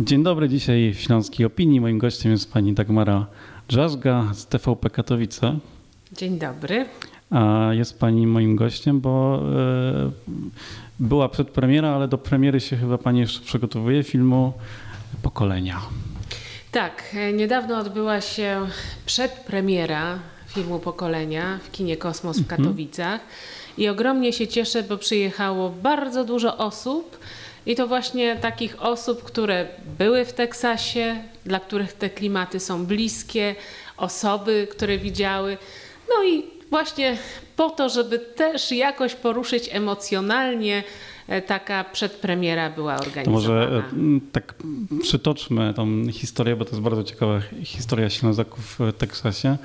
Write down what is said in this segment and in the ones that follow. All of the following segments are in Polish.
Dzień dobry, dzisiaj w Śląskiej Opinii. Moim gościem jest pani Dagmara Drzazga z TVP Katowice. Dzień dobry. A jest pani moim gościem, bo e, była przedpremiera, ale do premiery się chyba pani jeszcze przygotowuje filmu Pokolenia. Tak, e, niedawno odbyła się przedpremiera filmu Pokolenia w kinie Kosmos w Katowicach i ogromnie się cieszę, bo przyjechało bardzo dużo osób i to właśnie takich osób, które były w Teksasie, dla których te klimaty są bliskie, osoby, które widziały. No i właśnie po to, żeby też jakoś poruszyć emocjonalnie, e, taka przedpremiera była To organizowana. może e, tak przytoczmy tą historię, bo to jest bardzo ciekawa historia Ślązaków w Teksasie.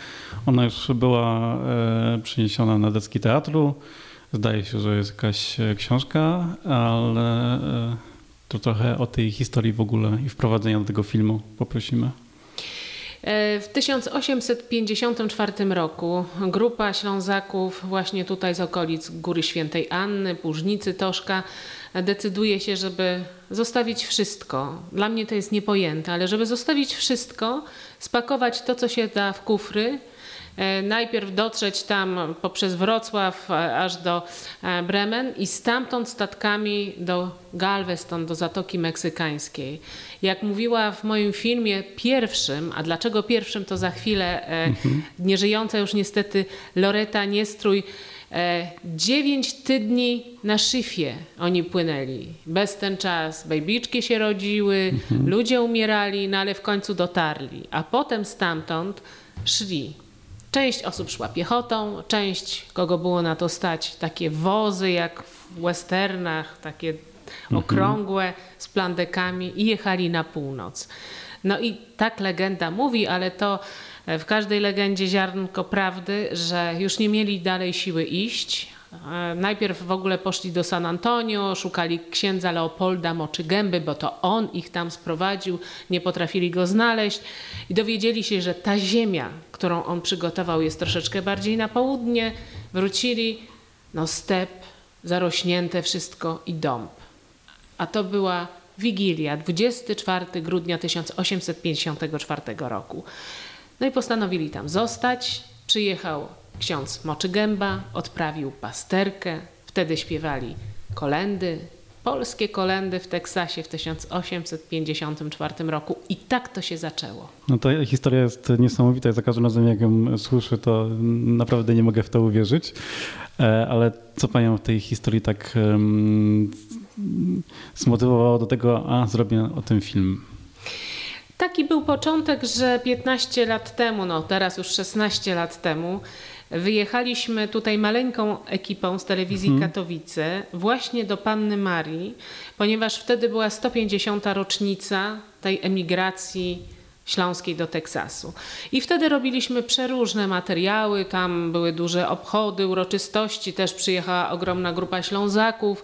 Ona już była e, przeniesiona na deski teatru. Zdaje się, że jest jakaś e, książka, ale e, to trochę o tej historii w ogóle i wprowadzenia do tego filmu poprosimy. E, W 1854 roku grupa Ślązaków właśnie tutaj z okolic Góry Świętej Anny, Płużnicy, Toszka decyduje się, żeby zostawić wszystko. Dla mnie to jest niepojęte, ale żeby zostawić wszystko, spakować to, co się da w kufry, najpierw dotrzeć tam poprzez Wrocław e, aż do e, Bremen i stamtąd statkami do Galveston, do Zatoki Meksykańskiej. Jak mówiła w moim filmie pierwszym, a dlaczego pierwszym to za chwilę e, nieżyjąca już niestety Loreta Niestrój, e, dziewięć tydni na szyfie oni płynęli. Bez ten czas bejbiczki się rodziły, ludzie umierali, no ale w końcu dotarli. A potem stamtąd szli. Część osób szła piechotą, część, kogo było na to stać, takie wozy jak w westernach, takie okrągłe z plandekami i jechali na północ. No i tak legenda mówi, ale to e, w każdej legendzie ziarnko prawdy, że już nie mieli dalej siły iść. E, Najpierw w ogóle poszli do San Antonio, szukali księdza Leopolda Moczy Gęby, bo to on ich tam sprowadził, nie potrafili go znaleźć i dowiedzieli się, że ta ziemia, którą on przygotował jest troszeczkę bardziej na południe. Wrócili, no step, zarośnięte wszystko i dąb. A to była Wigilia, 24 grudnia 1854 roku. No i postanowili tam zostać. Przyjechał ksiądz Moczygęba, odprawił pasterkę. Wtedy śpiewali kolendy, polskie kolendy w Teksasie w 1854 roku. I tak to się zaczęło. No to historia jest niesamowita. Za każdym razem, jak ją słyszę, to naprawdę nie mogę w to uwierzyć. E, Ale co panią w tej historii tak zmotywowało do tego, a zrobię o tym film? Taki był początek, że 15 lat temu, no teraz już 16 lat temu, wyjechaliśmy tutaj maleńką ekipą z telewizji Katowice właśnie do Panny Marii, ponieważ wtedy była 150. rocznica tej emigracji śląskiej do Teksasu. I wtedy robiliśmy przeróżne materiały, tam były duże obchody, uroczystości, też przyjechała ogromna grupa Ślązaków.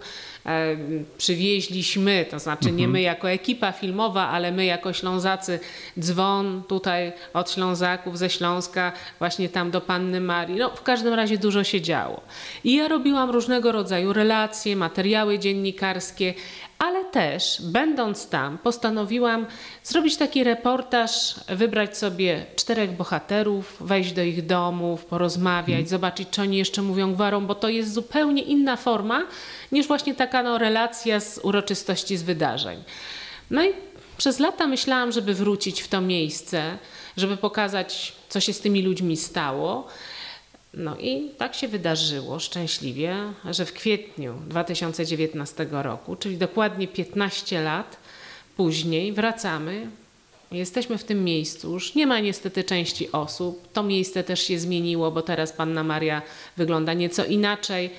Przywieźliśmy, to znaczy nie my jako ekipa filmowa, ale my jako Ślązacy dzwon tutaj od Ślązaków ze Śląska właśnie tam do Panny Marii. No w każdym razie dużo się działo. I ja robiłam różnego rodzaju relacje, materiały dziennikarskie, ale też będąc tam postanowiłam zrobić taki reportaż, wybrać sobie czterech bohaterów, wejść do ich domów, porozmawiać, zobaczyć czy oni jeszcze mówią gwarą, bo to jest zupełnie inna forma niż właśnie taka no, relacja z uroczystości, z wydarzeń. No i przez lata myślałam, żeby wrócić w to miejsce, żeby pokazać, co się z tymi ludźmi stało. No i tak się wydarzyło szczęśliwie, że w kwietniu 2019 roku, czyli dokładnie 15 lat później, wracamy. Jesteśmy w tym miejscu. Już nie ma niestety części osób. To miejsce też się zmieniło, bo teraz Panna Maria wygląda nieco inaczej.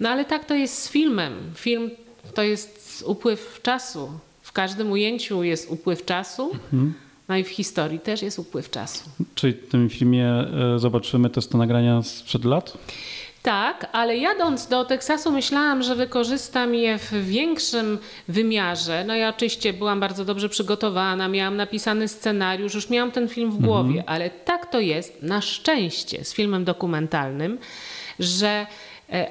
No ale tak to jest z filmem. Film to jest upływ czasu. W każdym ujęciu jest upływ czasu. No i w historii też jest upływ czasu. Czyli w tym filmie e, zobaczymy też te nagrania sprzed lat? Tak, ale jadąc do Teksasu myślałam, że wykorzystam je w większym wymiarze. No ja oczywiście byłam bardzo dobrze przygotowana, miałam napisany scenariusz, już miałam ten film w głowie, ale tak to jest na szczęście z filmem dokumentalnym, że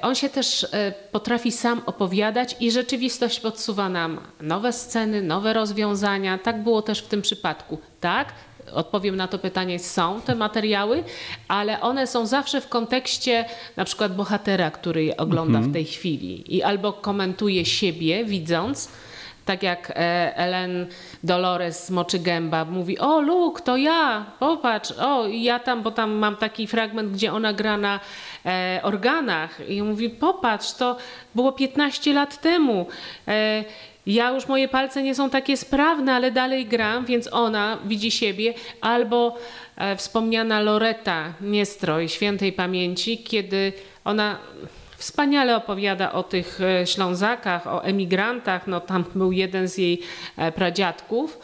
On się też e, potrafi sam opowiadać i rzeczywistość podsuwa nam nowe sceny, nowe rozwiązania. Tak było też w tym przypadku. Tak, odpowiem na to pytanie, są te materiały, ale one są zawsze w kontekście na przykład bohatera, który je ogląda w tej chwili i albo komentuje siebie widząc, tak jak e, Ellen Dolores z Moczy Gęba mówi, o Luke, to ja, popatrz, o ja tam, bo tam mam taki fragment, gdzie ona gra na e, organach i mówi, popatrz, to było 15 lat temu. E, ja już moje palce nie są takie sprawne, ale dalej gram, więc ona widzi siebie. Albo e, wspomniana Loreta Niestroj, świętej pamięci, kiedy ona wspaniale opowiada o tych Ślązakach, o emigrantach. No, tam był jeden z jej pradziadków,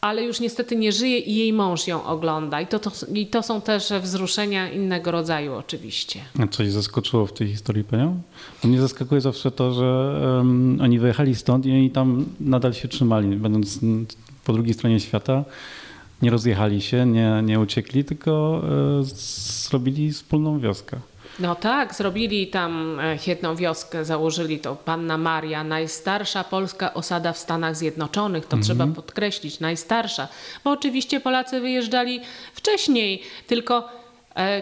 ale już niestety nie żyje i jej mąż ją ogląda. I to, to, i to są też wzruszenia innego rodzaju oczywiście. A coś zaskoczyło w tej historii panią? Mnie zaskakuje zawsze to, że em, oni wyjechali stąd i oni tam nadal się trzymali, będąc po drugiej stronie świata. Nie rozjechali się, nie, nie uciekli, tylko e, zrobili wspólną wioskę. No tak, zrobili tam e, jedną wioskę, założyli to Panna Maria, najstarsza polska osada w Stanach Zjednoczonych, to trzeba podkreślić, najstarsza. Bo oczywiście Polacy wyjeżdżali wcześniej, tylko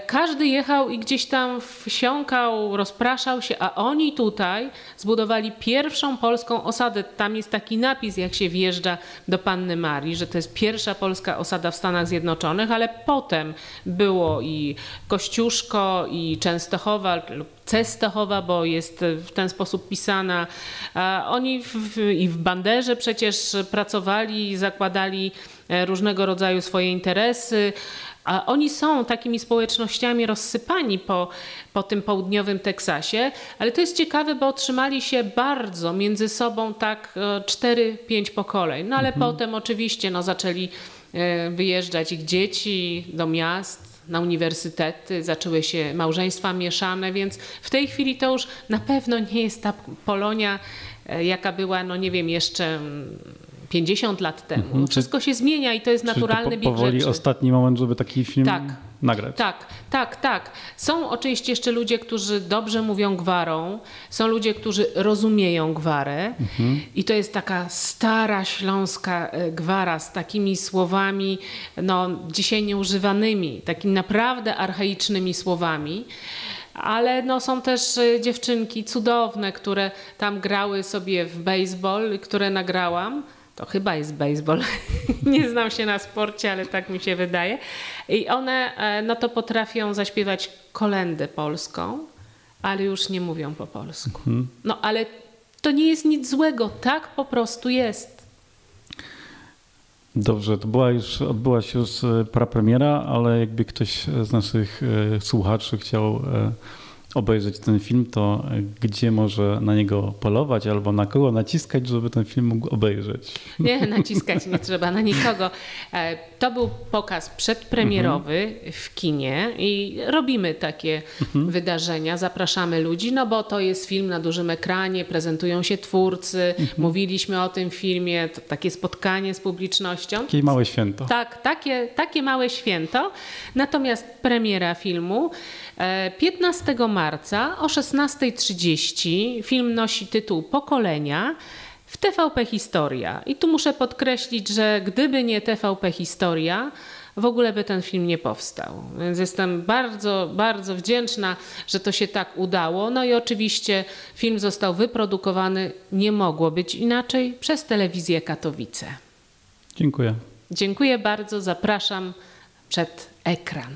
każdy jechał i gdzieś tam wsiąkał, rozpraszał się, a oni tutaj zbudowali pierwszą polską osadę. Tam jest taki napis, jak się wjeżdża do Panny Marii, że to jest pierwsza polska osada w Stanach Zjednoczonych, ale potem było i Kościuszko, i Częstochowa lub Cestochowa, bo jest w ten sposób pisana. Oni w, w, i w Banderze przecież pracowali, zakładali e, różnego rodzaju swoje interesy. A oni są takimi społecznościami rozsypani po, po tym południowym Teksasie, ale to jest ciekawe, bo otrzymali się bardzo między sobą tak 4-5 pokoleń. No ale potem oczywiście no, zaczęli e, wyjeżdżać ich dzieci do miast, na uniwersytety, zaczęły się małżeństwa mieszane, więc w tej chwili to już na pewno nie jest ta Polonia, e, jaka była, no nie wiem, jeszcze mm, 50 lat temu. Wszystko się zmienia i to jest naturalny po, bieg powoli rzeczy. ostatni moment, żeby taki film Tak. nagrać. Tak, tak, tak. Są oczywiście jeszcze ludzie, którzy dobrze mówią gwarą, są ludzie, którzy rozumieją gwarę i to jest taka stara śląska e, gwara z takimi słowami, no dzisiaj nieużywanymi, takimi naprawdę archaicznymi słowami. Ale no, są też e, dziewczynki cudowne, które tam grały sobie w baseball, które nagrałam. To chyba jest baseball. Nie znam się na sporcie, ale tak mi się wydaje. I one e, no to potrafią zaśpiewać kolendę polską, ale już nie mówią po polsku. No ale to nie jest nic złego, tak po prostu jest. Dobrze, to była już, odbyła się już e, prapremiera, ale jakby ktoś z naszych e, słuchaczy chciał e, obejrzeć ten film, to gdzie może na niego polować albo na kogo naciskać, żeby ten film mógł obejrzeć? Nie, naciskać nie trzeba na nikogo. E, To był pokaz przedpremierowy w kinie i robimy takie wydarzenia, zapraszamy ludzi, no bo to jest film na dużym ekranie, prezentują się twórcy, mówiliśmy o tym filmie, to takie spotkanie z publicznością. Takie małe święto. Tak, takie, takie małe święto. Natomiast premiera filmu 15 marca o 16.30. Film nosi tytuł Pokolenia w TVP Historia. I tu muszę podkreślić, że gdyby nie TVP Historia, w ogóle by ten film nie powstał. Więc jestem bardzo, bardzo wdzięczna, że to się tak udało. No i oczywiście film został wyprodukowany, nie mogło być inaczej, przez telewizję Katowice. Dziękuję. Dziękuję bardzo, zapraszam przed ekran.